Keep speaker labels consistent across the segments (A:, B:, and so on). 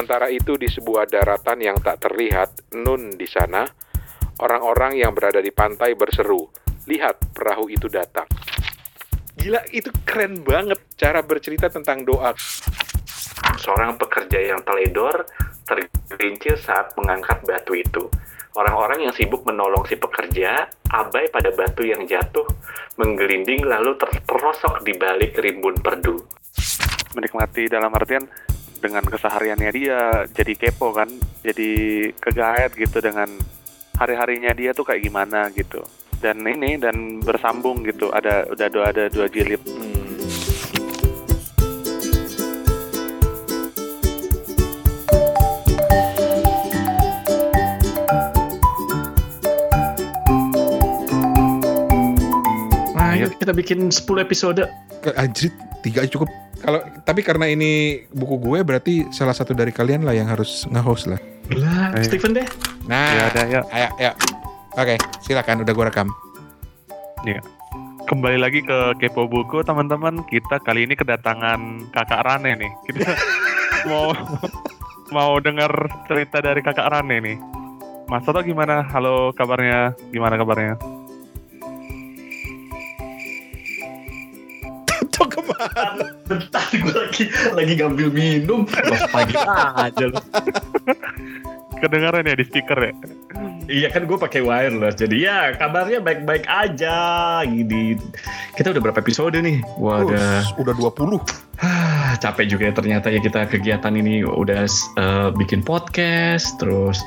A: Sementara itu di sebuah daratan yang tak terlihat, Nun di sana, orang-orang yang berada di pantai berseru, "Lihat, perahu itu datang." Gila, itu keren banget cara bercerita tentang doa. Seorang pekerja yang teledor tergelincir saat mengangkat batu itu. Orang-orang yang sibuk menolong si pekerja abai pada batu yang jatuh, menggelinding lalu terperosok di balik rimbun perdu.
B: Menikmati dalam artian dengan kesehariannya dia jadi kepo kan, jadi kegaet gitu dengan hari-harinya dia tuh kayak gimana gitu. Dan ini dan bersambung gitu, ada udah dua ada dua jilid.
C: Nah, yuk kita bikin 10 episode.
A: Ke- Anjir, tiga cukup. Kalau tapi karena ini buku gue berarti salah satu dari kalian lah yang harus nge-host lah.
C: Lah. Steven deh.
A: Nah,
B: Ya ada ya.
A: ayo, ayo. Oke, silakan udah gue rekam.
B: Kembali lagi ke Kepo Buku teman-teman. Kita kali ini kedatangan Kakak Rane nih. Kita mau mau dengar cerita dari Kakak Rane nih. Mas Toto gimana? Halo kabarnya? Gimana kabarnya?
C: Bentar gue lagi lagi ngambil minum. Wah, pagi aja lu.
B: Kedengaran ya di speaker ya?
C: Iya kan gue pakai wireless. Jadi ya kabarnya baik-baik aja. Gini. Kita udah berapa episode nih? Wah, udah
A: udah 20.
C: Ah, capek juga ya ternyata ya kita kegiatan ini udah eh, bikin podcast, terus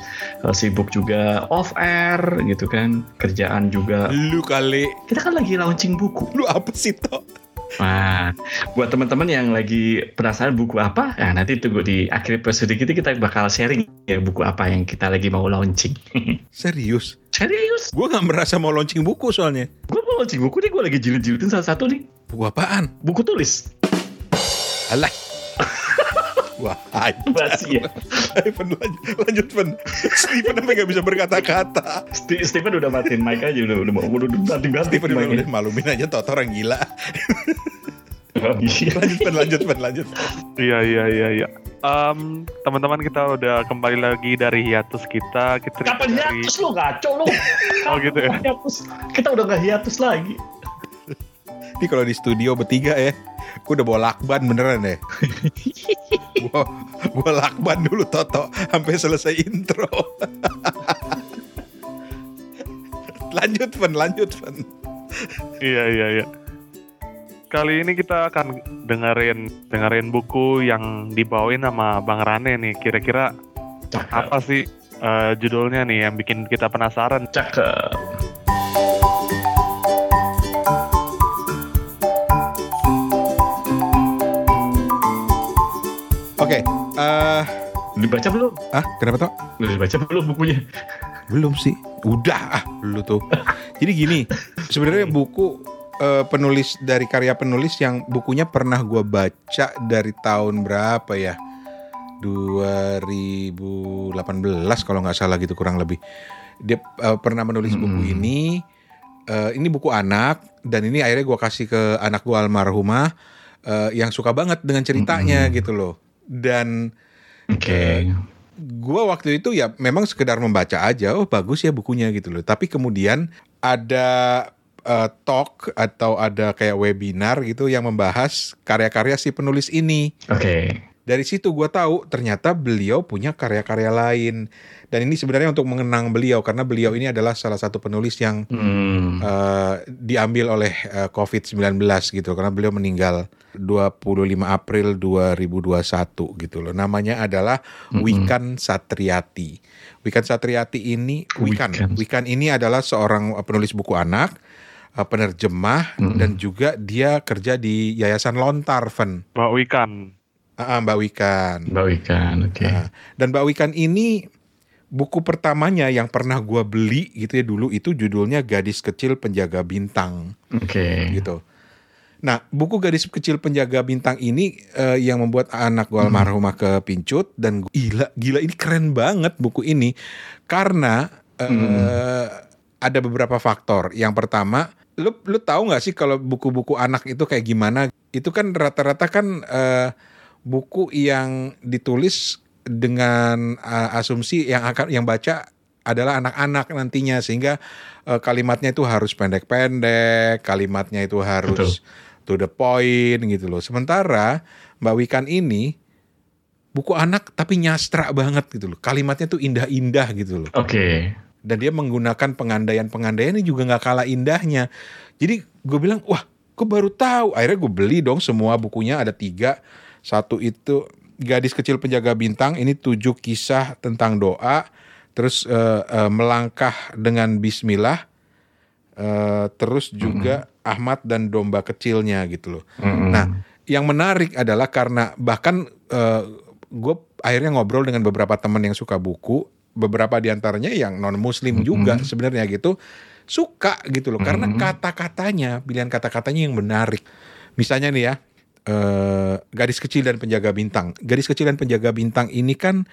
C: eh, sibuk juga off air gitu kan, kerjaan juga.
A: Lu kali.
C: Kita kan lagi launching buku.
A: Lu apa sih, Tok?
C: Nah, buat teman-teman yang lagi penasaran buku apa, nah nanti tunggu di akhir episode kita kita bakal sharing ya buku apa yang kita lagi mau launching.
A: Serius?
C: Serius?
A: Gue nggak merasa mau launching buku soalnya.
C: Gue mau launching buku nih, gue lagi jilid-jilidin salah satu nih.
A: Buku apaan?
C: Buku tulis.
A: Alah. Wah.
C: Basi ya.
A: Pen, lanjut, lanjut, Pen. Steven sampai gak bisa berkata-kata.
C: Ste- Steven udah matiin mic aja, udah, udah, mau udah, udah ganti-ganti
A: Steven udah, udah malumin aja, Toto orang gila.
C: Iya.
A: Lanjut, Pen, lanjut, Pen, lanjut.
B: Iya iya iya iya. Em, teman-teman kita udah kembali lagi dari hiatus kita. Kita
C: Kapan
B: dari
C: hiatus lu ngaco lu?
B: Oh, gitu ya?
C: Hiatus? Kita udah gak hiatus lagi.
A: Ini kalau di studio bertiga ya, gue udah bawa lakban beneran ya. gua, gua lakban dulu Toto sampai selesai intro. lanjut Pen, lanjut Pen.
B: Iya iya iya. Kali ini kita akan dengerin dengerin buku yang dibawain sama Bang Rane nih. Kira-kira apa sih eh, judulnya nih yang bikin kita penasaran?
C: Cakep.
A: Oke, eh,
C: Dibaca belum?
A: ah kenapa Tok?
C: Udah dibaca belum bukunya?
A: Belum sih. Udah ah, lu tuh. Jadi gini, sebenarnya buku eh, penulis dari karya penulis yang bukunya pernah gua baca dari tahun berapa ya? 2018 kalau nggak salah gitu kurang lebih. Dia eh, pernah menulis buku
C: Hmm.
A: ini. Eh, ini buku anak dan ini akhirnya gua kasih ke anak gua almarhumah eh, yang suka banget dengan ceritanya
C: Hmm.
A: gitu loh. Dan
C: Oke.
A: gua waktu itu ya memang sekedar membaca aja oh bagus ya bukunya gitu loh tapi kemudian ada eh, talk atau ada kayak webinar gitu yang membahas karya-karya si penulis ini
C: Oke.
A: dari situ gua tahu ternyata beliau punya karya-karya lain dan ini sebenarnya untuk mengenang beliau karena beliau ini adalah salah satu penulis yang
C: Hmm.
A: eh, diambil oleh eh, COVID-19 gitu karena beliau meninggal 25 April 2021 gitu loh. Namanya adalah
C: Mm-mm.
A: Wikan Satriati. Wikan Satriati ini Wikan.
C: Wikan.
A: Wikan ini adalah seorang penulis buku anak, eh, penerjemah
C: Mm-mm.
A: dan juga dia kerja di Yayasan Lontar Fen.
B: Mbak Wikan.
A: Ah, ah, Mbak Wikan.
C: Mbak Wikan, oke.
A: Nah, dan Mbak Wikan ini buku pertamanya yang pernah gua beli gitu ya dulu itu judulnya Gadis Kecil Penjaga Bintang
C: Oke.
A: gitu. Nah, buku Gadis Kecil Penjaga Bintang ini eh, yang membuat anak gua almarhumah ke pincut dan gua- gila gila ini keren banget buku ini karena eh, ada beberapa faktor. Yang pertama, lu lu tahu nggak sih kalau buku-buku anak itu kayak gimana? Itu kan rata-rata kan eh, buku yang ditulis dengan uh, asumsi yang akan yang baca adalah anak-anak nantinya sehingga uh, kalimatnya itu harus pendek-pendek, kalimatnya itu harus to the point gitu loh. Sementara Mbak Wikan ini buku anak tapi nyastra banget gitu loh. Kalimatnya tuh indah-indah gitu loh.
C: Oke.
A: Dan dia menggunakan pengandaian-pengandaian ini juga nggak kalah indahnya. Jadi gue bilang, wah, kok baru tahu. Akhirnya gue beli dong semua bukunya ada tiga. Satu itu gadis kecil penjaga bintang. Ini tujuh kisah tentang doa. Terus uh, uh, melangkah dengan Bismillah. Uh, terus juga Ahmad dan domba kecilnya gitu loh.
C: Mm-mm.
A: Nah, yang menarik adalah karena bahkan uh, gue akhirnya ngobrol dengan beberapa teman yang suka buku, beberapa di antaranya yang non Muslim juga sebenarnya gitu suka gitu loh, karena
C: Mhm.
A: kata-katanya, pilihan kata-katanya yang menarik. Misalnya nih ya, eh, gadis kecil dan penjaga bintang. Gadis kecil dan penjaga bintang ini kan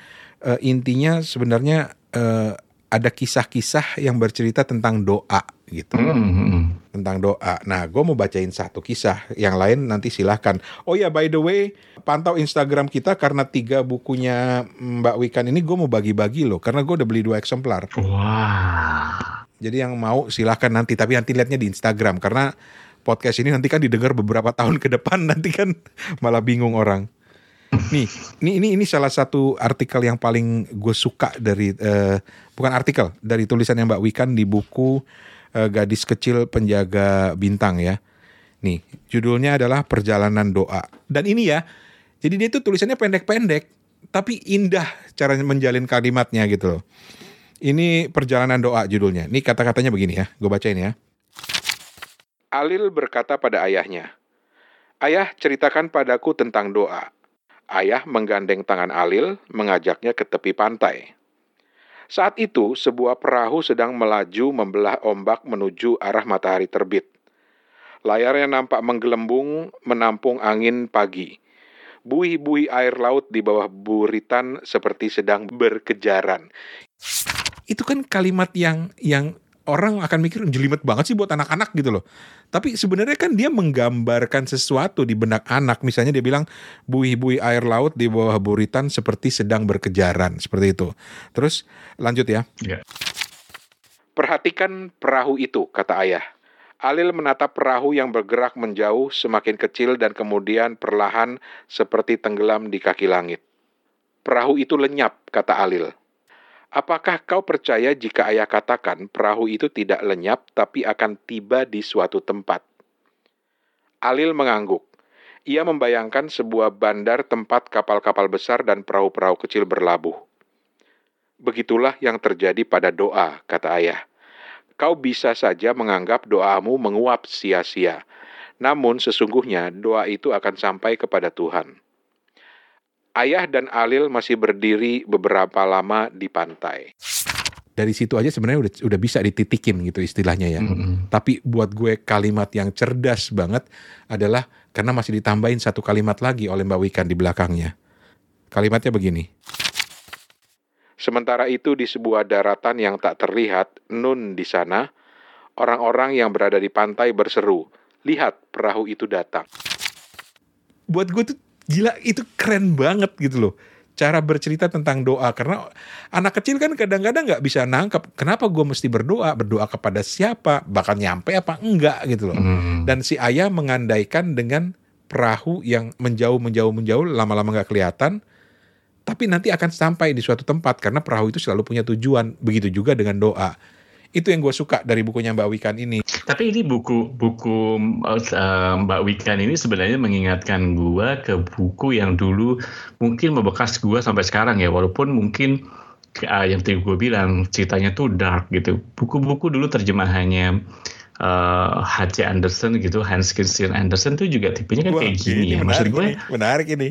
A: eh, intinya sebenarnya eh, ada kisah-kisah yang bercerita tentang doa gitu
C: Mm-mm.
A: tentang doa. Nah, gue mau bacain satu kisah, yang lain nanti silahkan. Oh ya, by the way, pantau Instagram kita karena tiga bukunya Mbak Wikan ini gue mau bagi-bagi loh, karena gue udah beli dua eksemplar.
C: Wah.
A: Jadi yang mau silahkan nanti, tapi nanti lihatnya di Instagram karena podcast ini nanti kan didengar beberapa tahun ke depan, nanti kan malah bingung orang. Nih, ini ini ini salah satu artikel yang paling gue suka dari eh, bukan artikel dari tulisan yang Mbak Wikan di buku eh, Gadis Kecil Penjaga Bintang ya. Nih, judulnya adalah Perjalanan Doa. Dan ini ya, jadi dia tuh tulisannya pendek-pendek, tapi indah cara menjalin kalimatnya gitu loh. Ini Perjalanan Doa judulnya. Ini kata-katanya begini ya, gue bacain ya.
D: Alil berkata pada ayahnya, Ayah, ceritakan padaku tentang doa. Ayah menggandeng tangan Alil, mengajaknya ke tepi pantai. Saat itu, sebuah perahu sedang melaju membelah ombak menuju arah matahari terbit. Layarnya nampak menggelembung menampung angin pagi. Buih-buih air laut di bawah buritan seperti sedang berkejaran.
A: Itu kan kalimat yang yang orang akan mikir jelimet banget sih buat anak-anak gitu loh. Tapi sebenarnya kan dia menggambarkan sesuatu di benak anak. Misalnya dia bilang buih-buih air laut di bawah buritan seperti sedang berkejaran, seperti itu. Terus lanjut ya.
C: Ya.
D: Perhatikan perahu itu, kata ayah. Alil menatap perahu yang bergerak menjauh semakin kecil dan kemudian perlahan seperti tenggelam di kaki langit. Perahu itu lenyap, kata Alil. Apakah kau percaya jika ayah katakan perahu itu tidak lenyap tapi akan tiba di suatu tempat? Alil mengangguk. Ia membayangkan sebuah bandar tempat kapal-kapal besar dan perahu-perahu kecil berlabuh. Begitulah yang terjadi pada doa, kata ayah. Kau bisa saja menganggap doamu menguap sia-sia. Namun sesungguhnya doa itu akan sampai kepada Tuhan. Ayah dan Alil masih berdiri beberapa lama di pantai.
A: Dari situ aja sebenarnya udah udah bisa dititikin gitu istilahnya ya.
C: Mm-mm.
A: Tapi buat gue kalimat yang cerdas banget adalah karena masih ditambahin satu kalimat lagi oleh Mbak Wikan di belakangnya. Kalimatnya begini.
D: Sementara itu di sebuah daratan yang tak terlihat, Nun di sana, orang-orang yang berada di pantai berseru, "Lihat, perahu itu datang."
A: buat gue tuh gila itu keren banget gitu loh. Cara bercerita tentang doa. Karena anak kecil kan kadang-kadang nggak bisa nangkep kenapa gue mesti berdoa? Berdoa kepada siapa? Bahkan nyampe apa enggak gitu loh.
C: Mm.
A: dan si ayah mengandaikan dengan perahu yang menjauh menjauh menjauh lama-lama nggak kelihatan. Tapi nanti akan sampai di suatu tempat karena perahu itu selalu punya tujuan. Begitu juga dengan doa itu yang gue suka dari bukunya Mbak Wikan ini
C: Tapi ini buku buku uh, Mbak Wikan ini sebenarnya mengingatkan gua ke buku yang dulu mungkin membekas gua sampai sekarang ya walaupun mungkin uh, yang tadi gue bilang ceritanya tuh dark gitu. Buku-buku dulu terjemahannya uh, H.C. Anderson gitu, Hans Christian Andersen tuh juga tipenya kan
A: Wah,
C: kayak gini ya. Maksud
A: menarik
C: gue
A: ini, menarik ini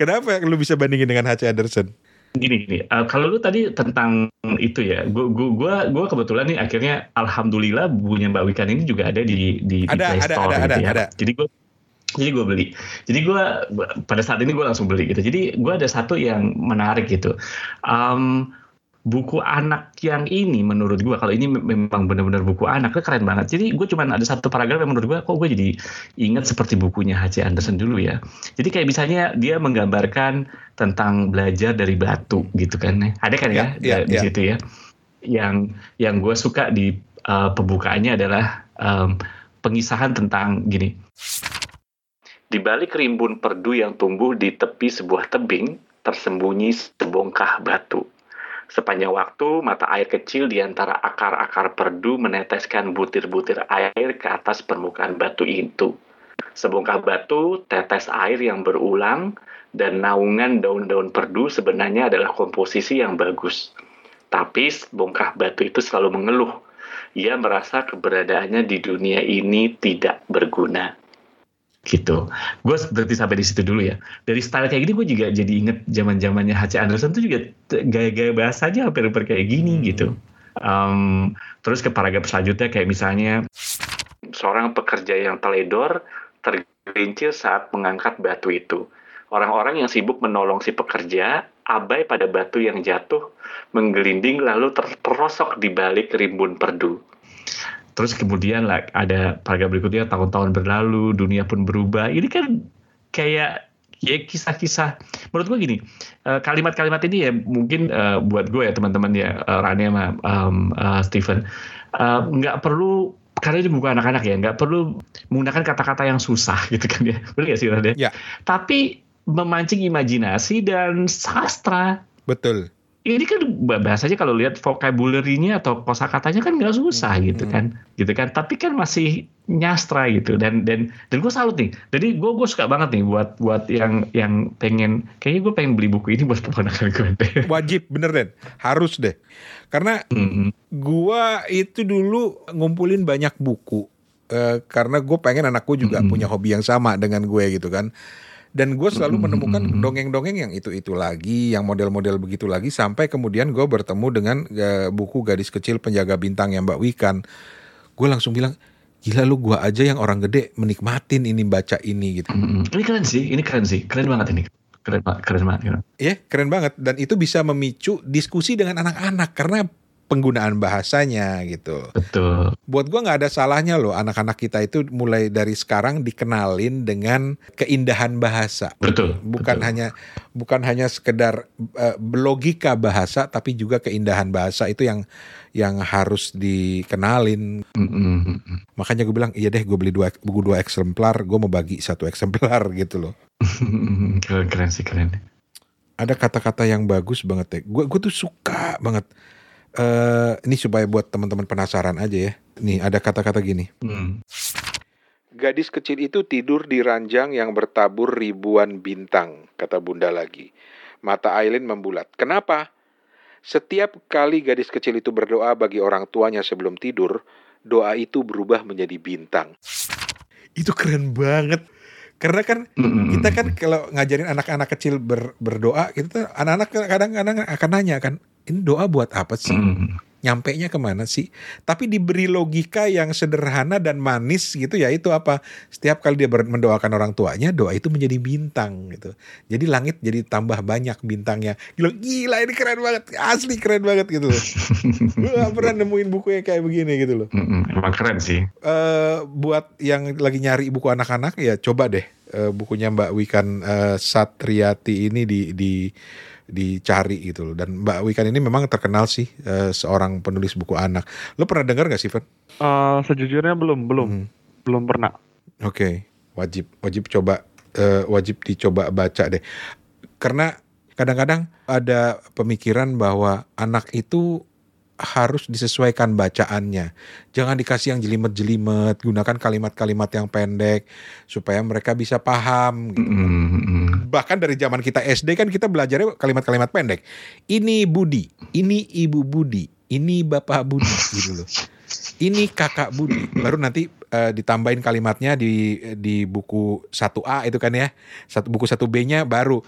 A: kenapa lu bisa bandingin dengan H.C. Anderson
C: gini gini uh, kalau lu tadi tentang itu ya gua gua gua, gua kebetulan nih akhirnya alhamdulillah bukunya Mbak Wikan ini juga ada di di, di
A: Ada,
C: Play
A: ada,
C: Store
A: ada,
C: gitu
A: ada,
C: ya.
A: ada.
C: jadi gua jadi gue beli jadi gua pada saat ini gue langsung beli gitu jadi gua ada satu yang menarik gitu um, buku anak yang ini menurut gue kalau ini memang benar-benar buku anak itu keren banget. Jadi gue cuma ada satu paragraf yang menurut gue kok gue jadi ingat seperti bukunya H.C. Anderson dulu ya. Jadi kayak misalnya dia menggambarkan tentang belajar dari batu gitu kan. Ada kan ya, ya, ya di ya. situ ya. Yang yang gue suka di uh, pembukaannya adalah um, pengisahan tentang gini. Di balik rimbun perdu yang tumbuh di tepi sebuah tebing, tersembunyi sebongkah batu Sepanjang waktu, mata air kecil di antara akar-akar perdu meneteskan butir-butir air ke atas permukaan batu itu. Sebongkah batu, tetes air yang berulang, dan naungan daun-daun perdu sebenarnya adalah komposisi yang bagus. Tapi sebongkah batu itu selalu mengeluh. Ia merasa keberadaannya di dunia ini tidak berguna gitu. Gue berarti sampai di situ dulu ya. Dari style kayak gini gue juga jadi inget zaman zamannya H.C. Anderson tuh juga gaya-gaya bahasanya hampir-hampir kayak gini hmm. gitu. Um, terus ke paragraf selanjutnya kayak misalnya seorang pekerja yang teledor tergelincir saat mengangkat batu itu. Orang-orang yang sibuk menolong si pekerja abai pada batu yang jatuh, menggelinding lalu terperosok di balik rimbun perdu. Terus kemudian like, ada paragraf berikutnya tahun-tahun berlalu, dunia pun berubah. Ini kan kayak ya kisah-kisah. Menurut gue gini, eh, kalimat-kalimat ini ya mungkin uh, buat gue ya teman-teman ya uh, Rani sama um, uh, Stephen nggak uh, perlu karena ini bukan anak-anak ya nggak perlu menggunakan kata-kata yang susah gitu kan ya benar gak sih Rani? Ya. Tapi memancing imajinasi dan sastra.
A: Betul
C: ini kan bahasanya kalau lihat vocabulary-nya atau kosakatanya kan nggak susah hmm, gitu kan gitu kan. Tapi kan masih nyastra gitu. Dan dan dan gue salut nih. Jadi gue gue suka banget nih buat buat yang yang pengen kayaknya gue pengen beli buku ini buat keponakan gue deh.
A: Wajib bener deh harus deh. Karena hmm. gue itu dulu ngumpulin banyak buku uh, karena gue pengen anak gue juga hmm. punya hobi yang sama dengan gue gitu kan dan gue selalu menemukan dongeng-dongeng yang itu-itu lagi, yang model-model begitu lagi, sampai kemudian gue bertemu dengan uh, buku Gadis Kecil Penjaga Bintang yang Mbak Wikan. Gue langsung bilang, gila lu gue aja yang orang gede menikmatin ini baca ini gitu.
C: Ini keren sih, ini keren sih, keren banget ini. Keren, keren banget. Iya,
A: yeah, keren banget. Dan itu bisa memicu diskusi dengan anak-anak karena penggunaan bahasanya gitu.
C: Betul.
A: Buat gua nggak ada salahnya loh anak-anak kita itu mulai dari sekarang dikenalin dengan keindahan bahasa.
C: Betul.
A: Bukan betul. hanya bukan hanya sekedar uh, logika bahasa tapi juga keindahan bahasa itu yang yang harus dikenalin. Mm-hmm. Makanya gue bilang iya deh gue beli dua buku dua eksemplar, gue mau bagi satu eksemplar gitu loh.
C: keren, keren sih keren.
A: Ada kata-kata yang bagus banget ya. Gue gue tuh suka banget uh, ini supaya buat teman-teman penasaran aja ya. Nih ada kata-kata gini. Hmm. Gadis kecil itu tidur di ranjang yang bertabur ribuan bintang, kata bunda lagi. Mata Aileen membulat. Kenapa? Setiap kali gadis kecil itu berdoa bagi orang tuanya sebelum tidur, doa itu berubah menjadi bintang. Itu keren banget. Karena kan kita kan kalau ngajarin anak-anak kecil ber, berdoa, kita anak-anak kadang-kadang akan nanya kan, ini doa buat apa sih? Mm. Nyampe nya ke mana sih? Tapi diberi logika yang sederhana dan manis gitu ya itu apa? Setiap kali dia mendoakan orang tuanya, doa itu menjadi bintang gitu. Jadi langit jadi tambah banyak bintangnya. Gila, gila ini keren banget, asli keren banget gitu. Gue pernah nemuin buku yang kayak begini gitu loh.
C: Mm emang keren sih.
A: Uh, buat yang lagi nyari buku anak-anak ya coba deh uh, bukunya Mbak Wikan uh, Satriati ini di di dicari gitu loh. Dan Mbak Wikan ini memang terkenal sih uh, seorang penulis buku anak. Lo pernah dengar gak sih, Fen?
B: Uh, sejujurnya belum, belum, hmm. belum pernah.
A: Oke, okay. wajib, wajib coba, uh, wajib dicoba baca deh. Karena kadang-kadang ada pemikiran bahwa anak itu harus disesuaikan bacaannya. Jangan dikasih yang jelimet-jelimet, gunakan kalimat-kalimat yang pendek supaya mereka bisa paham. Gitu. Mm-hmm. Bahkan dari zaman kita SD kan kita belajarnya kalimat-kalimat pendek. Ini Budi, ini Ibu Budi, ini Bapak Budi gitu loh. Ini kakak Budi. Baru nanti uh, ditambahin kalimatnya di di buku 1A itu kan ya. Satu buku 1B-nya baru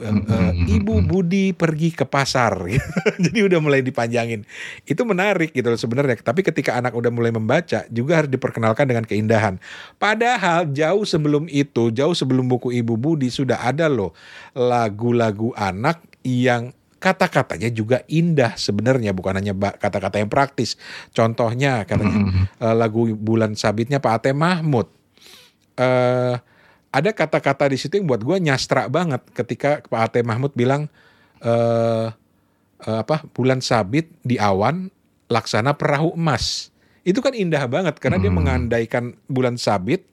A: uh, Ibu Budi pergi ke pasar, jadi udah mulai dipanjangin. Itu menarik gitu loh sebenarnya. Tapi ketika anak udah mulai membaca, juga harus diperkenalkan dengan keindahan. Padahal jauh sebelum itu, jauh sebelum buku Ibu Budi sudah ada loh lagu-lagu anak yang kata-katanya juga indah sebenarnya bukan hanya kata-kata yang praktis. Contohnya katanya
C: Mm.
A: eh, lagu Bulan Sabitnya Pak Ate Mahmud. Eh ada kata-kata di situ yang buat gue nyastra banget ketika Pak Ate Mahmud bilang eh eh, apa Bulan Sabit di awan laksana perahu emas. Itu kan indah banget karena dia
C: Hmm.
A: mengandaikan Bulan Sabit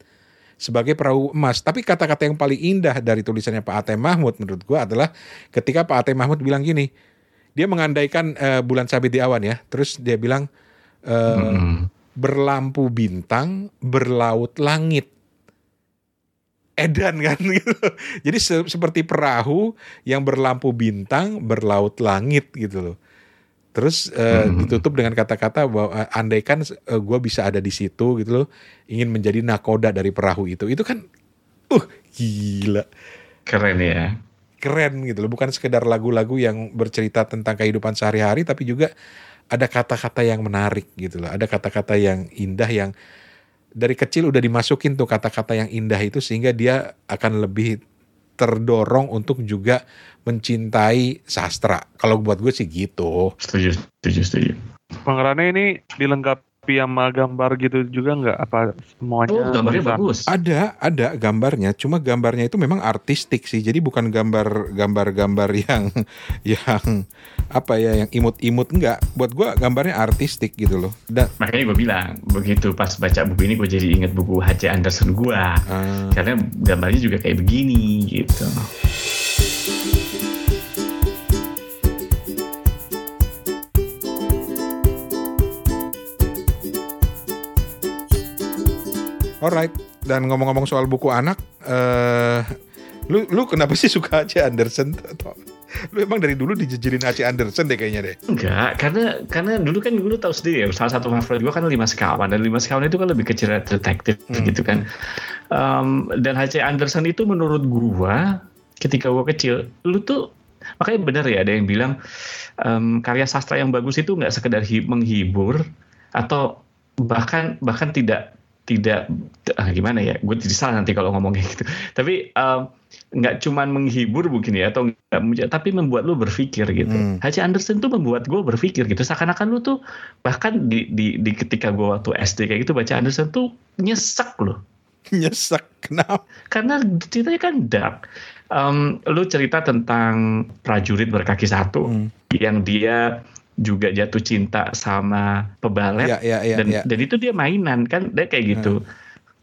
A: sebagai perahu emas. Tapi kata-kata yang paling indah dari tulisannya Pak Ate Mahmud menurut gua adalah ketika Pak Ate Mahmud bilang gini, dia mengandaikan eh, bulan sabit di awan ya. Terus dia bilang eh,
C: Mm.
A: berlampu bintang, berlaut langit. Edan kan gitu. Jadi se- seperti perahu yang berlampu bintang, berlaut langit gitu loh. Terus eh,
C: Hmm.
A: ditutup dengan kata-kata bahwa eh, andaikan eh, gua bisa ada di situ gitu loh, ingin menjadi nakoda dari perahu itu. Itu kan uh gila.
C: Keren ya.
A: Keren gitu loh, bukan sekedar lagu-lagu yang bercerita tentang kehidupan sehari-hari tapi juga ada kata-kata yang menarik gitu loh. Ada kata-kata yang indah yang dari kecil udah dimasukin tuh kata-kata yang indah itu sehingga dia akan lebih terdorong untuk juga mencintai sastra. Kalau buat gue sih gitu.
C: Setuju, setuju, setuju.
B: Pengerannya ini dilengkapi sama gambar gitu juga nggak? Apa semuanya?
C: Oh, gambarnya
B: tulisan?
C: bagus.
A: Ada, ada gambarnya. Cuma gambarnya itu memang artistik sih. Jadi bukan gambar gambar-gambar yang yang apa ya, yang imut-imut enggak. Buat gua gambarnya artistik gitu loh. Dan
C: Makanya gue bilang, begitu pas baca buku ini gue jadi inget buku H.C. Anderson gue.
A: eh,
C: Karena gambarnya juga kayak begini gitu.
A: Alright. Dan ngomong-ngomong soal buku anak, eh lu lu kenapa sih suka H. Anderson? Atau- Lu emang dari dulu dijejerin H. Anderson deh kayaknya deh.
C: Enggak, karena karena dulu kan dulu tahu sendiri ya, salah satu favorit gue kan lima sekawan dan lima sekawan itu kan lebih ke cerita detektif
A: Hmm.
C: gitu kan. Um, dan H.C. Anderson itu menurut gua ketika gua kecil, lu tuh makanya benar ya ada yang bilang um, karya sastra yang bagus itu nggak sekedar hi- menghibur atau bahkan bahkan tidak tidak ah, gimana ya gue jadi salah nanti kalau ngomong kayak gitu tapi um, nggak cuman menghibur mungkin ya atau nggak menja- tapi membuat lu berpikir gitu
A: Hmm.
C: H.C. Anderson tuh membuat gue berpikir gitu seakan-akan lu tuh bahkan di, di, di ketika gue waktu SD kayak gitu baca Anderson tuh nyesek loh
A: Nyesek. Kenapa?
C: karena ceritanya kan dark Em, lu cerita tentang prajurit berkaki satu
A: Hmm.
C: yang dia juga jatuh cinta sama pebalet.
A: Ya, ya, ya,
C: dan
A: ya.
C: dan itu dia mainan kan? Dia kayak gitu.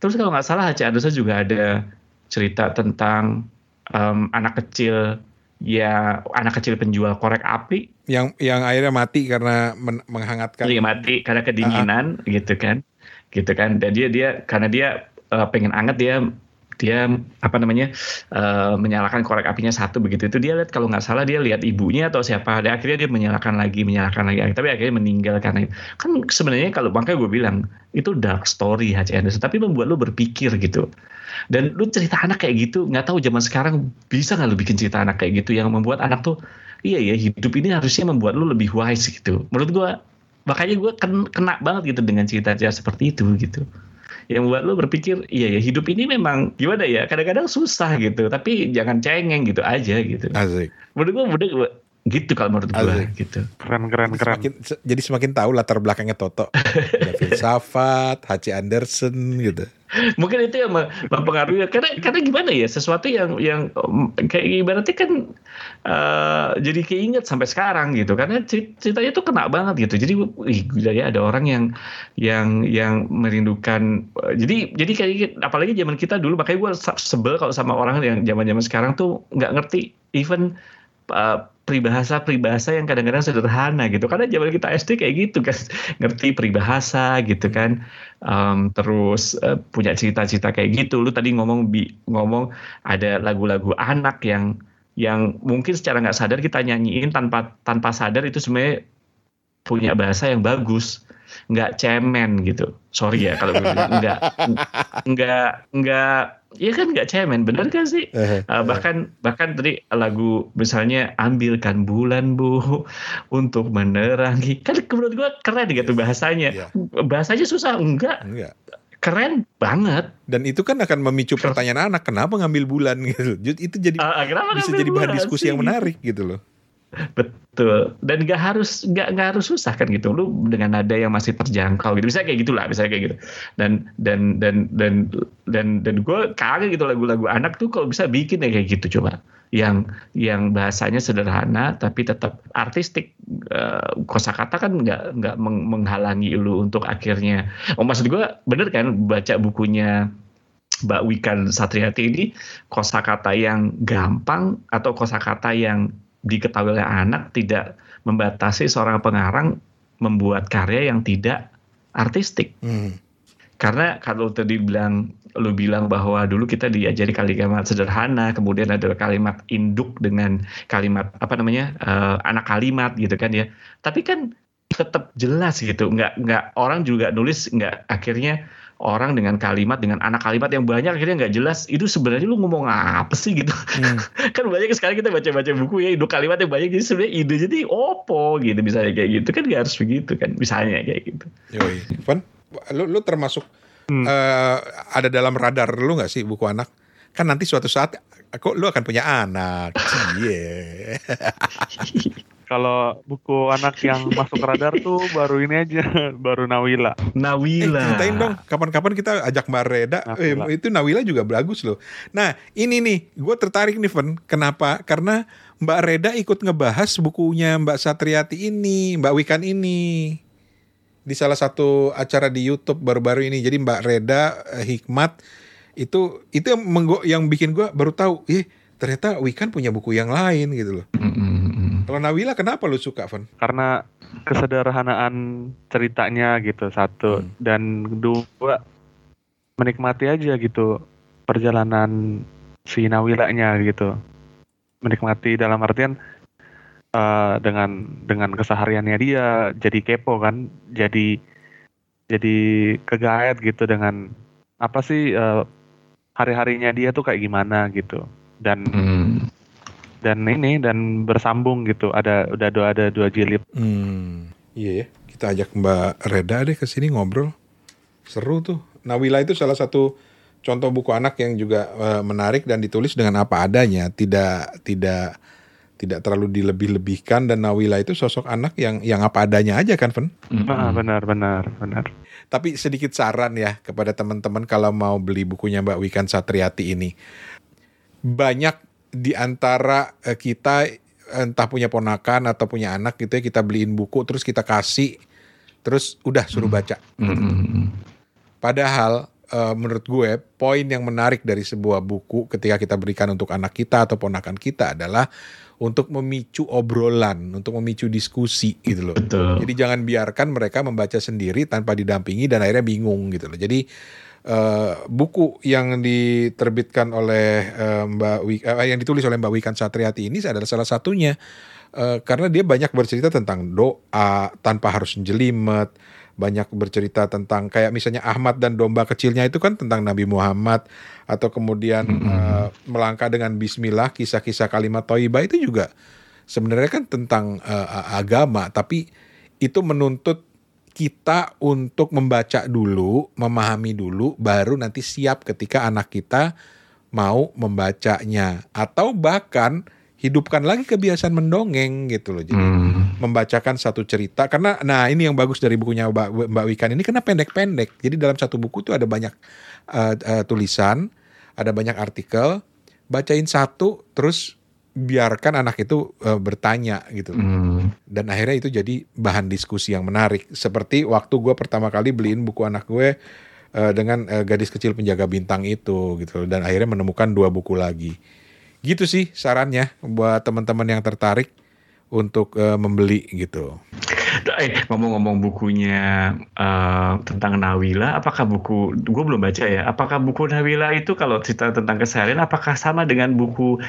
C: Terus kalau nggak salah H.C. Anderson juga ada cerita tentang em, anak kecil ya anak kecil penjual korek api.
A: Yang yang akhirnya mati karena men- menghangatkan.
C: dia mati karena kedinginan gitu kan? Gitu kan? Dan dia dia karena dia eh, pengen anget dia dia apa namanya eh, menyalakan korek apinya satu begitu. Itu dia lihat kalau nggak salah dia lihat ibunya atau siapa. Dan akhirnya dia menyalakan lagi menyalakan lagi. Tapi akhirnya meninggal karena kan sebenarnya kalau makanya gue bilang itu dark story H.C. Anderson. Tapi membuat lu berpikir gitu. Dan lu cerita anak kayak gitu nggak tahu zaman sekarang bisa nggak lu bikin cerita anak kayak gitu yang membuat anak tuh iya ya hidup ini harusnya membuat lu lebih wise gitu. Menurut gua makanya gue kena banget gitu dengan cerita-cerita seperti itu gitu yang buat lo berpikir iya ya hidup ini memang gimana ya kadang-kadang susah gitu tapi jangan cengeng gitu aja gitu
A: Asik.
C: menurut gue menurut gua, gitu kalau menurut gue
A: Asik.
C: gitu
B: Keren keren keren.
A: Semakin, se- jadi semakin tahu latar belakangnya Toto. Ada filsafat, H.C. Anderson gitu.
C: mungkin itu yang mem- mempengaruhi. Karena karena gimana ya sesuatu yang yang kayak ibaratnya kan eh, jadi keinget sampai sekarang gitu. Karena cer- ceritanya tuh kena banget gitu. Jadi wih gila ya ada orang yang yang yang merindukan eh, jadi jadi kayak apalagi zaman kita dulu makanya gue sebel kalau sama orang yang zaman zaman sekarang tuh nggak ngerti even uh, peribahasa peribahasa yang kadang-kadang sederhana gitu. Karena zaman kita SD kayak gitu kan. Ngerti peribahasa gitu kan. Um, terus uh, punya cerita-cerita kayak gitu. Lu tadi ngomong bi ngomong ada lagu-lagu anak yang yang mungkin secara nggak sadar kita nyanyiin tanpa tanpa sadar itu sebenarnya punya bahasa yang bagus. Nggak cemen gitu. Sorry ya kalau nggak nggak nggak ya kan nggak cemen bener kan sih Uh, bahkan bahkan tadi lagu misalnya ambilkan bulan bu untuk menerangi kan menurut gua keren gitu bahasanya
A: Iya.
C: bahasanya susah enggak
A: enggak.
C: keren banget
A: Dan itu kan akan memicu pertanyaan anak, kenapa ngambil bulan gitu. Itu jadi
C: Uh,
A: bisa jadi bahan
C: bulan
A: diskusi
C: sih?
A: yang menarik gitu loh.
C: Betul. Dan nggak harus nggak nggak harus susah kan gitu. Lu dengan nada yang masih terjangkau gitu. Bisa kayak gitulah, bisa kayak gitu. Dan dan dan dan dan dan gue kangen gitu lagu-lagu anak tuh kalau bisa bikin ya kayak gitu coba. Yang yang bahasanya sederhana tapi tetap artistik. Uh, kosakata kan nggak nggak meng menghalangi lu untuk akhirnya. Oh maksud gue bener kan baca bukunya Mbak Wikan Satriati ini kosakata yang gampang atau kosakata yang diketahui oleh anak tidak membatasi seorang pengarang membuat karya yang tidak artistik. Hmm. Karena kalau tadi bilang lu bilang bahwa dulu kita diajari kalimat sederhana, kemudian ada kalimat induk dengan kalimat apa namanya uh, anak kalimat gitu kan ya. Tapi kan tetap jelas gitu, nggak nggak orang juga nulis nggak akhirnya orang dengan kalimat dengan anak kalimat yang banyak akhirnya nggak jelas itu sebenarnya lu ngomong apa sih? gitu. Hmm. kan banyak sekali kita baca-baca buku ya itu kalimat yang banyak jadi sebenarnya ide jadi opo gitu misalnya kayak gitu. Kan nggak harus begitu kan misalnya kayak gitu.
A: Yoi. Van, lu, lu termasuk hmm. uh, ada dalam radar lu nggak sih buku anak? Kan nanti suatu saat aku lu akan punya anak? Cie
B: Kalau buku anak yang masuk radar tuh baru ini aja, baru Nawila.
C: Nawila.
A: Eh, ceritain dong, kapan-kapan kita ajak Mbak Reda. Eh, itu Nawila juga bagus loh. Nah, ini nih, gue tertarik nih, Ven. Kenapa? Karena Mbak Reda ikut ngebahas bukunya Mbak Satriati ini, Mbak Wikan ini. Di salah satu acara di YouTube baru-baru ini. Jadi Mbak Reda eh, Hikmat itu itu yang, yang bikin gue baru tahu, eh ternyata Wikan punya buku yang lain gitu loh. Mm -hmm kalau Nawila kenapa lu suka, Van?
B: Karena kesederhanaan ceritanya gitu satu hmm. dan dua menikmati aja gitu perjalanan si Nawilanya gitu. Menikmati dalam artian uh, dengan dengan kesehariannya dia jadi kepo kan, jadi jadi kegaet gitu dengan apa sih uh, hari-harinya dia tuh kayak gimana gitu. Dan hmm dan ini dan bersambung gitu. Ada udah ada, ada dua jilid.
A: Hmm, iya ya. Kita ajak Mbak Reda deh ke sini ngobrol. Seru tuh. Nawila itu salah satu contoh buku anak yang juga uh, menarik dan ditulis dengan apa adanya, tidak tidak tidak terlalu dilebih-lebihkan dan Nawila itu sosok anak yang yang apa adanya aja kan, Fen?
B: Ah, benar, benar, benar.
A: Tapi sedikit saran ya kepada teman-teman kalau mau beli bukunya Mbak Wikan Satriati ini. Banyak di antara uh, kita entah punya ponakan atau punya anak gitu ya kita beliin buku terus kita kasih terus udah suruh hmm. baca. Mm. Padahal uh, menurut gue poin yang menarik dari sebuah buku ketika kita berikan untuk anak kita atau ponakan kita adalah untuk memicu obrolan, untuk memicu diskusi gitu loh. Betul. Jadi jangan biarkan mereka membaca sendiri tanpa didampingi dan akhirnya bingung gitu loh. Jadi uh, buku yang diterbitkan oleh uh, Mbak Wik, uh, yang ditulis oleh Mbak Wikan Satriati ini adalah salah satunya uh, karena dia banyak bercerita tentang doa tanpa harus jelimet, banyak bercerita tentang kayak misalnya Ahmad dan domba kecilnya itu kan tentang Nabi Muhammad atau kemudian mm -hmm. uh, melangkah dengan Bismillah kisah-kisah kalimat Toibah itu juga sebenarnya kan tentang uh, agama tapi itu menuntut kita untuk membaca dulu, memahami dulu, baru nanti siap ketika anak kita mau membacanya. Atau bahkan hidupkan lagi kebiasaan mendongeng gitu loh. Jadi hmm. membacakan satu cerita karena nah ini yang bagus dari bukunya Mbak, Mbak Wikan ini karena pendek-pendek. Jadi dalam satu buku itu ada banyak uh, uh, tulisan, ada banyak artikel, bacain satu terus biarkan anak itu uh, bertanya gitu hmm. dan akhirnya itu jadi bahan diskusi yang menarik. Seperti waktu gue pertama kali beliin buku anak gue uh, dengan uh, gadis kecil penjaga bintang itu gitu dan akhirnya menemukan dua buku lagi. Gitu sih sarannya buat teman-teman yang tertarik untuk uh, membeli gitu
C: eh ngomong-ngomong bukunya uh, tentang Nawila, apakah buku gue belum baca ya? Apakah buku Nawila itu kalau cerita tentang keseharian, apakah sama dengan buku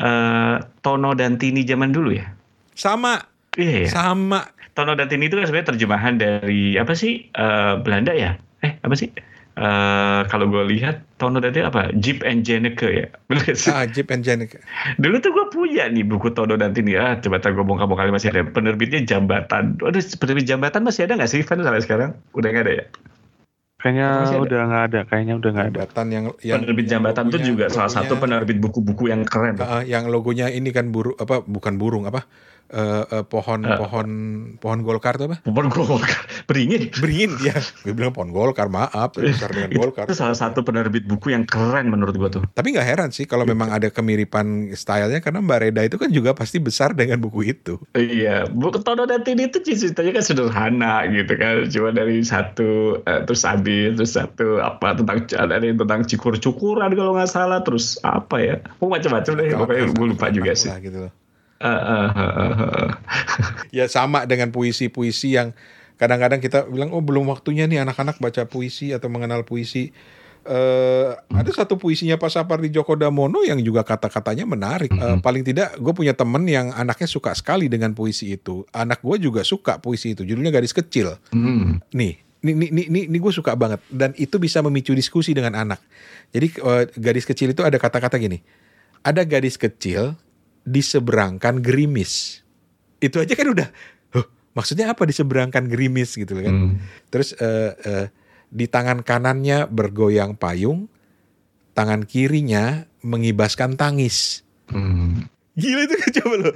C: uh, Tono dan Tini zaman dulu ya?
A: Sama.
C: Iya. Ya?
A: Sama.
C: Tono dan Tini itu kan sebenarnya terjemahan dari apa sih uh, Belanda ya? Eh apa sih? Uh, kalau gue lihat tahun tadi apa? Jeep and Janneke ya?
A: Ah Jeep and Janneke
C: dulu tuh gue punya nih buku Tono dan Tini ah coba tak gue bongkar kali masih ada. Penerbitnya Jambatan. Waduh penerbit Jambatan masih ada nggak sih Van sampai sekarang? Udah nggak ada ya?
B: Kayaknya udah nggak ada, kayaknya udah nggak ada.
A: Jambatan yang, yang
C: penerbit
A: yang
C: Jambatan itu juga logonya, salah satu penerbit buku-buku yang keren.
A: Uh, yang logonya ini kan burung apa bukan burung apa eh, eh, pohon
C: Eh.
A: pohon pohon golkar tuh apa?
C: Pohon Golkar beringin.
A: Beringin ya. Gue bilang pohon golkar, maaf, besar dengan golkar.
C: Itu salah satu penerbit buku yang keren menurut gua tuh.
A: Tapi nggak heran sih kalau memang ada kemiripan stylenya karena Mbak Reda itu kan juga pasti besar dengan buku itu.
C: Iya, buku Tono dan Tini itu ceritanya kan sederhana gitu kan, cuma dari satu eh, terus habis terus satu apa tentang ada yang tentang cukur-cukuran kalau nggak salah, terus apa ya, oh macam-macam deh, pokoknya gue lupa juga sih.
A: Gitu loh. Ya sama dengan puisi-puisi yang kadang-kadang kita bilang oh belum waktunya nih anak-anak baca puisi atau mengenal puisi. Eh ada satu puisinya Pak Sapardi Djoko Damono yang juga kata-katanya menarik. Eh, paling tidak gue punya temen yang anaknya suka sekali dengan puisi itu. Anak gue juga suka puisi itu. Judulnya Gadis Kecil.
C: Hmm.
A: Nih, nih, nih, nih, nih, nih gue suka banget dan itu bisa memicu diskusi dengan anak. Jadi eh, gadis kecil itu ada kata-kata gini, ada gadis kecil diseberangkan gerimis. Itu aja kan udah, huh, maksudnya apa diseberangkan gerimis gitu kan?
C: Hmm.
A: Terus eh, eh, di tangan kanannya bergoyang payung, tangan kirinya mengibaskan tangis.
C: Hmm.
A: Gila itu kan coba lo.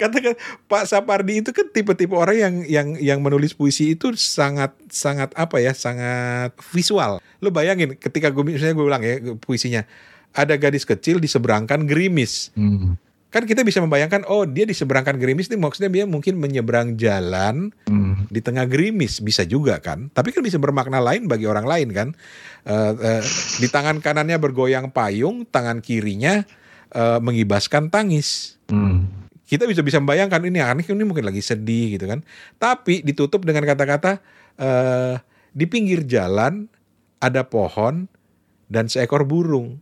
A: Katakan Pak Sapardi itu kan tipe-tipe orang yang yang yang menulis puisi itu sangat sangat apa ya, sangat visual. Lo bayangin ketika gue misalnya gue ulang ya puisinya. Ada gadis kecil diseberangkan gerimis.
C: Hmm.
A: Kan kita bisa membayangkan oh dia diseberangkan gerimis ini maksudnya dia mungkin menyeberang jalan
C: Hmm.
A: di tengah gerimis bisa juga kan. Tapi kan bisa bermakna lain bagi orang lain kan. Eh, eh, di tangan kanannya bergoyang payung, tangan kirinya eh, mengibaskan tangis
C: Hmm.
A: kita bisa bisa membayangkan ini anak ini mungkin lagi sedih gitu kan. Tapi ditutup dengan kata-kata eh, di pinggir jalan ada pohon dan seekor burung.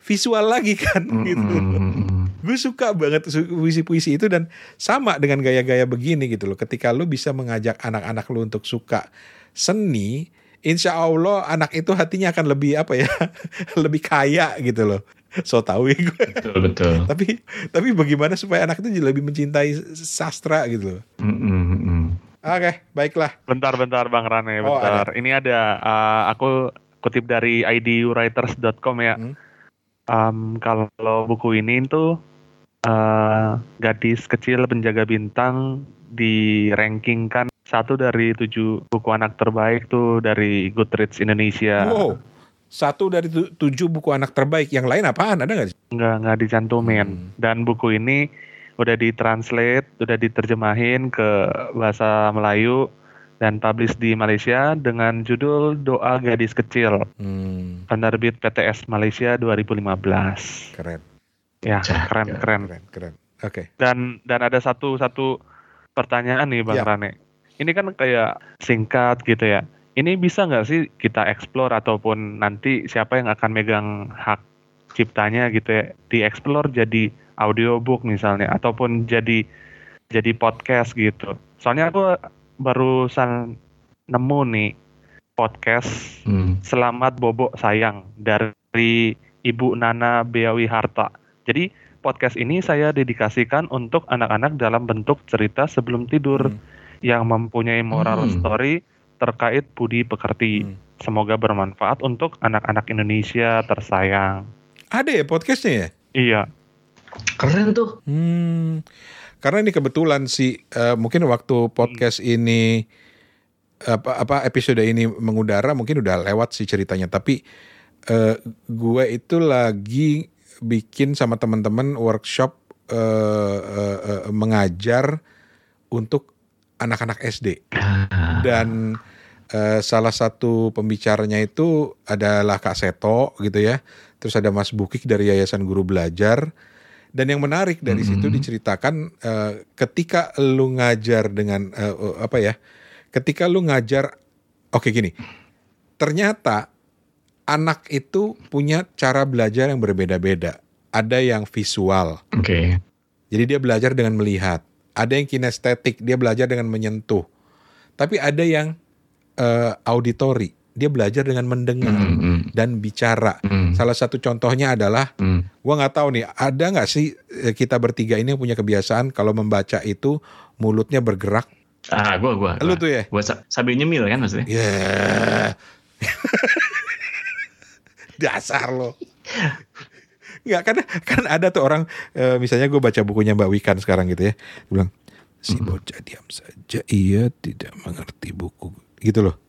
A: Visual lagi kan
C: Hmm.
A: gitu.
C: Hmm.
A: Gue suka banget puisi-puisi itu dan sama dengan gaya-gaya begini gitu loh. Ketika lo bisa mengajak anak-anak lo untuk suka seni, insya Allah anak itu hatinya akan lebih apa ya, lebih kaya gitu loh. So tahu ya gue.
C: Betul betul.
A: tapi tapi bagaimana supaya anak itu lebih mencintai sastra gitu loh.
C: Hmm, hmm.
A: Oke, baiklah.
B: Bentar-bentar Bang Rane,
A: Oh,
B: bentar. Ini ada uh, aku kutip dari idwriters.com ya.
A: Hmm.
B: Um, kalau buku ini tuh uh, gadis kecil penjaga bintang di rankingkan satu dari tujuh buku anak terbaik tuh dari Goodreads Indonesia.
A: Wow. Satu dari tu- tujuh buku anak terbaik. Yang lain apaan? Ada nggak?
B: Nggak nggak dicantumin.
A: Hmm.
B: Dan buku ini udah ditranslate, udah diterjemahin ke bahasa Melayu dan publish di Malaysia dengan judul Doa Gadis Kecil.
A: Hmm,
B: Penerbit PTS Malaysia 2015.
A: keren,
B: Ya,
C: Cakep.
B: keren keren.
A: keren, keren. Oke.
B: Dan dan ada satu satu pertanyaan nih Bang
A: Ya.
B: Rane. Ini kan kayak singkat gitu ya. Ini bisa nggak sih kita explore ataupun nanti siapa yang akan megang hak ciptanya gitu ya dieksplor jadi audiobook misalnya ataupun jadi jadi podcast gitu. Soalnya aku barusan nemu nih podcast
C: Hmm.
B: Selamat Bobo Sayang dari Ibu Nana Beawi Harta. Jadi podcast ini saya dedikasikan untuk anak-anak dalam bentuk cerita sebelum tidur
A: Hmm.
B: yang mempunyai moral
C: Hmm.
B: story terkait budi pekerti.
A: Hmm.
B: Semoga bermanfaat untuk anak-anak Indonesia tersayang.
A: Ada ya podcastnya ya?
B: Iya,
C: Keren tuh.
A: Hmm, karena ini kebetulan sih eh, mungkin waktu podcast ini apa apa episode ini mengudara mungkin udah lewat sih ceritanya tapi eh, gue itu lagi bikin sama teman-teman workshop eh, eh, eh, mengajar untuk anak-anak SD
C: Ah.
A: dan eh, salah satu pembicaranya itu adalah Kak Seto gitu ya. Terus ada Mas Bukik dari Yayasan Guru Belajar. Dan yang menarik dari situ
C: Mhm.
A: diceritakan eh, ketika lu ngajar dengan eh, apa ya? Ketika lu ngajar oke gini. Ternyata anak itu punya cara belajar yang berbeda-beda. Ada yang visual.
C: Oke.
A: Jadi dia belajar dengan melihat. Ada yang kinestetik, dia belajar dengan menyentuh. Tapi ada yang eh, auditory, dia belajar dengan mendengar
C: Hmm, hmm,
A: dan bicara.
C: hmm,
A: Salah satu contohnya adalah,
C: hmm.
A: gua nggak tahu nih, ada nggak sih eh, kita bertiga ini yang punya kebiasaan kalau membaca itu mulutnya bergerak?
C: Ah, gua gua.
A: Lu
C: gua.
A: tuh ya?
C: Gua sa- sambil nyemil kan maksudnya.
A: Ya. Dasar lo. Nggak kan kan ada tuh orang eh, misalnya gue baca bukunya Mbak Wikan sekarang gitu ya. Dia bilang Si bocah diam saja. Ia tidak mengerti buku. Gitu loh.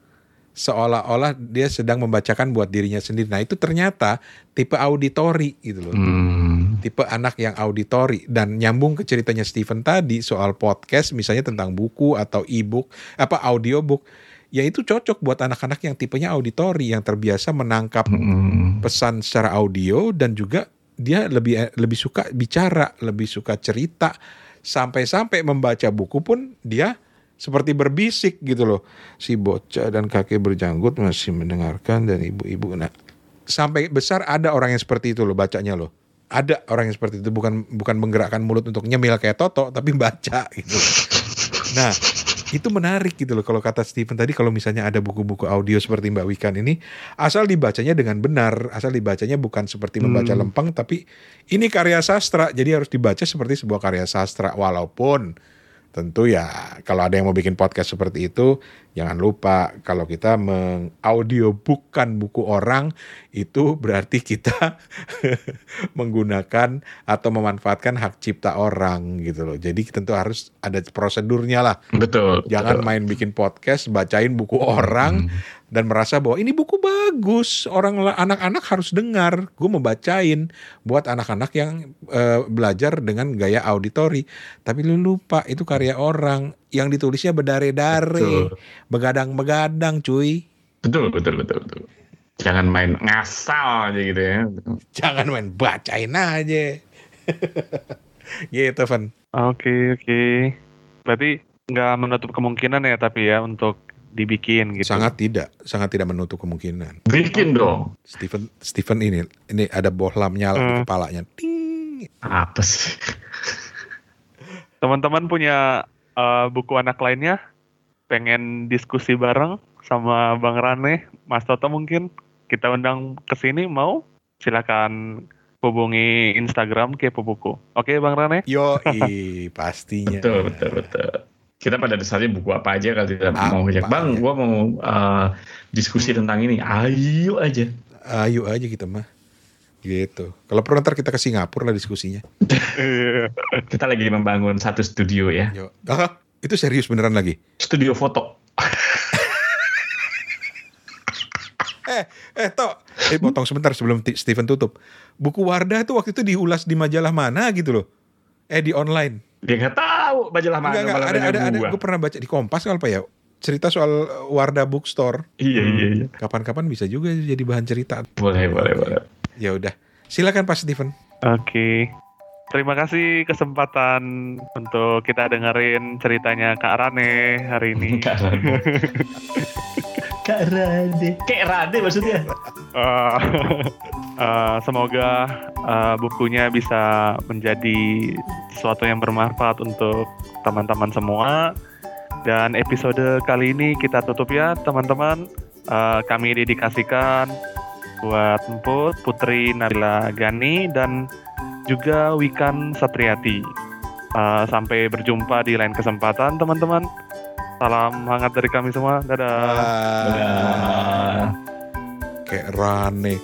A: Seolah-olah dia sedang membacakan buat dirinya sendiri. Nah itu ternyata tipe auditori gitu loh.
C: Hmm.
A: Tipe anak yang auditori. Dan nyambung ke ceritanya Steven tadi soal podcast misalnya tentang buku atau e-book. Apa audiobook. Ya itu cocok buat anak-anak yang tipenya auditori. Yang terbiasa menangkap
C: Hmm.
A: pesan secara audio dan juga dia lebih lebih suka bicara, lebih suka cerita sampai-sampai membaca buku pun dia seperti berbisik gitu loh. Si bocah dan kakek berjanggut masih mendengarkan dan ibu-ibu nah sampai besar ada orang yang seperti itu loh bacanya loh. Ada orang yang seperti itu bukan bukan menggerakkan mulut untuk nyemil kayak Toto tapi baca gitu. Nah, itu menarik gitu loh kalau kata Stephen tadi kalau misalnya ada buku-buku audio seperti Mbak Wikan ini asal dibacanya dengan benar, asal dibacanya bukan seperti membaca
C: Hmm.
A: lempeng tapi ini karya sastra jadi harus dibaca seperti sebuah karya sastra walaupun tentu ya kalau ada yang mau bikin podcast seperti itu jangan lupa kalau kita mengaudiobookkan buku orang itu berarti kita menggunakan atau memanfaatkan hak cipta orang gitu loh. Jadi tentu harus ada prosedurnya lah.
C: Betul.
A: Jangan
C: betul.
A: main bikin podcast bacain buku orang
C: Hmm.
A: Dan merasa bahwa ini buku bagus, orang anak-anak harus dengar. Gue mau bacain buat anak-anak yang eh, belajar dengan gaya auditori. Tapi lu lupa itu karya orang yang ditulisnya bedare-dare, begadang-begadang, cuy.
C: Betul, betul, betul, betul. Jangan main ngasal aja gitu ya.
A: Jangan main bacain aja. gitu, Van.
B: Oke oke. Berarti nggak menutup kemungkinan ya tapi ya untuk dibikin gitu.
A: Sangat tidak, sangat tidak menutup kemungkinan.
C: Bikin dong.
A: Stephen Stephen ini ini ada bohlam nyala di
B: Hmm.
A: kepalanya. Ting.
C: Apa sih?
B: Teman-teman punya eh, buku anak lainnya? Pengen diskusi bareng sama Bang Rane, Mas Toto mungkin? Kita undang ke sini mau? Silakan hubungi Instagram Kepo Buku. Oke Bang Rane?
A: Yo, pastinya.
C: Betul, betul, betul. Kita pada dasarnya buku apa aja kalau tidak
A: Apa
C: mau ngajak bang, gua mau uh, diskusi tentang ini. Ayo aja.
A: Ayo aja kita mah. Gitu. Kalau perlu ntar kita ke Singapura lah diskusinya.
C: Kita lagi membangun satu studio ya,
A: Yo. Ah, itu serius beneran lagi.
C: studio foto.
A: Eh, eh toh. Eh potong sebentar sebelum Steven tutup. Buku Wardah tuh waktu itu diulas di majalah mana gitu loh. Eh di online.
C: Dia nggak tahu majalah mana
A: Enggak, enggak, ada, ada, ada,
C: gua.
A: gue pernah baca di Kompas kalau apa ya. Cerita soal Wardah Bookstore.
C: Iya, iya, iya.
A: Kapan-kapan bisa juga jadi bahan cerita.
C: Boleh, boleh, boleh.
A: Ya udah. Silakan Pak Steven.
B: Oke. Terima kasih kesempatan untuk kita dengerin ceritanya Kak Rane hari ini.
C: Kak Rade. Kak Rade. Kayak Rade maksudnya.
B: Eh, eh, semoga eh, bukunya bisa menjadi sesuatu yang bermanfaat untuk teman-teman semua. Dan episode kali ini kita tutup ya teman-teman. Eh, kami dedikasikan buat Emput, Putri Nabila Gani, dan juga Wikan Satriati. Eh, sampai berjumpa di lain kesempatan teman-teman. Salam hangat dari kami semua. Dadah.
A: Ah,
C: Dadah.
A: kayak Rane.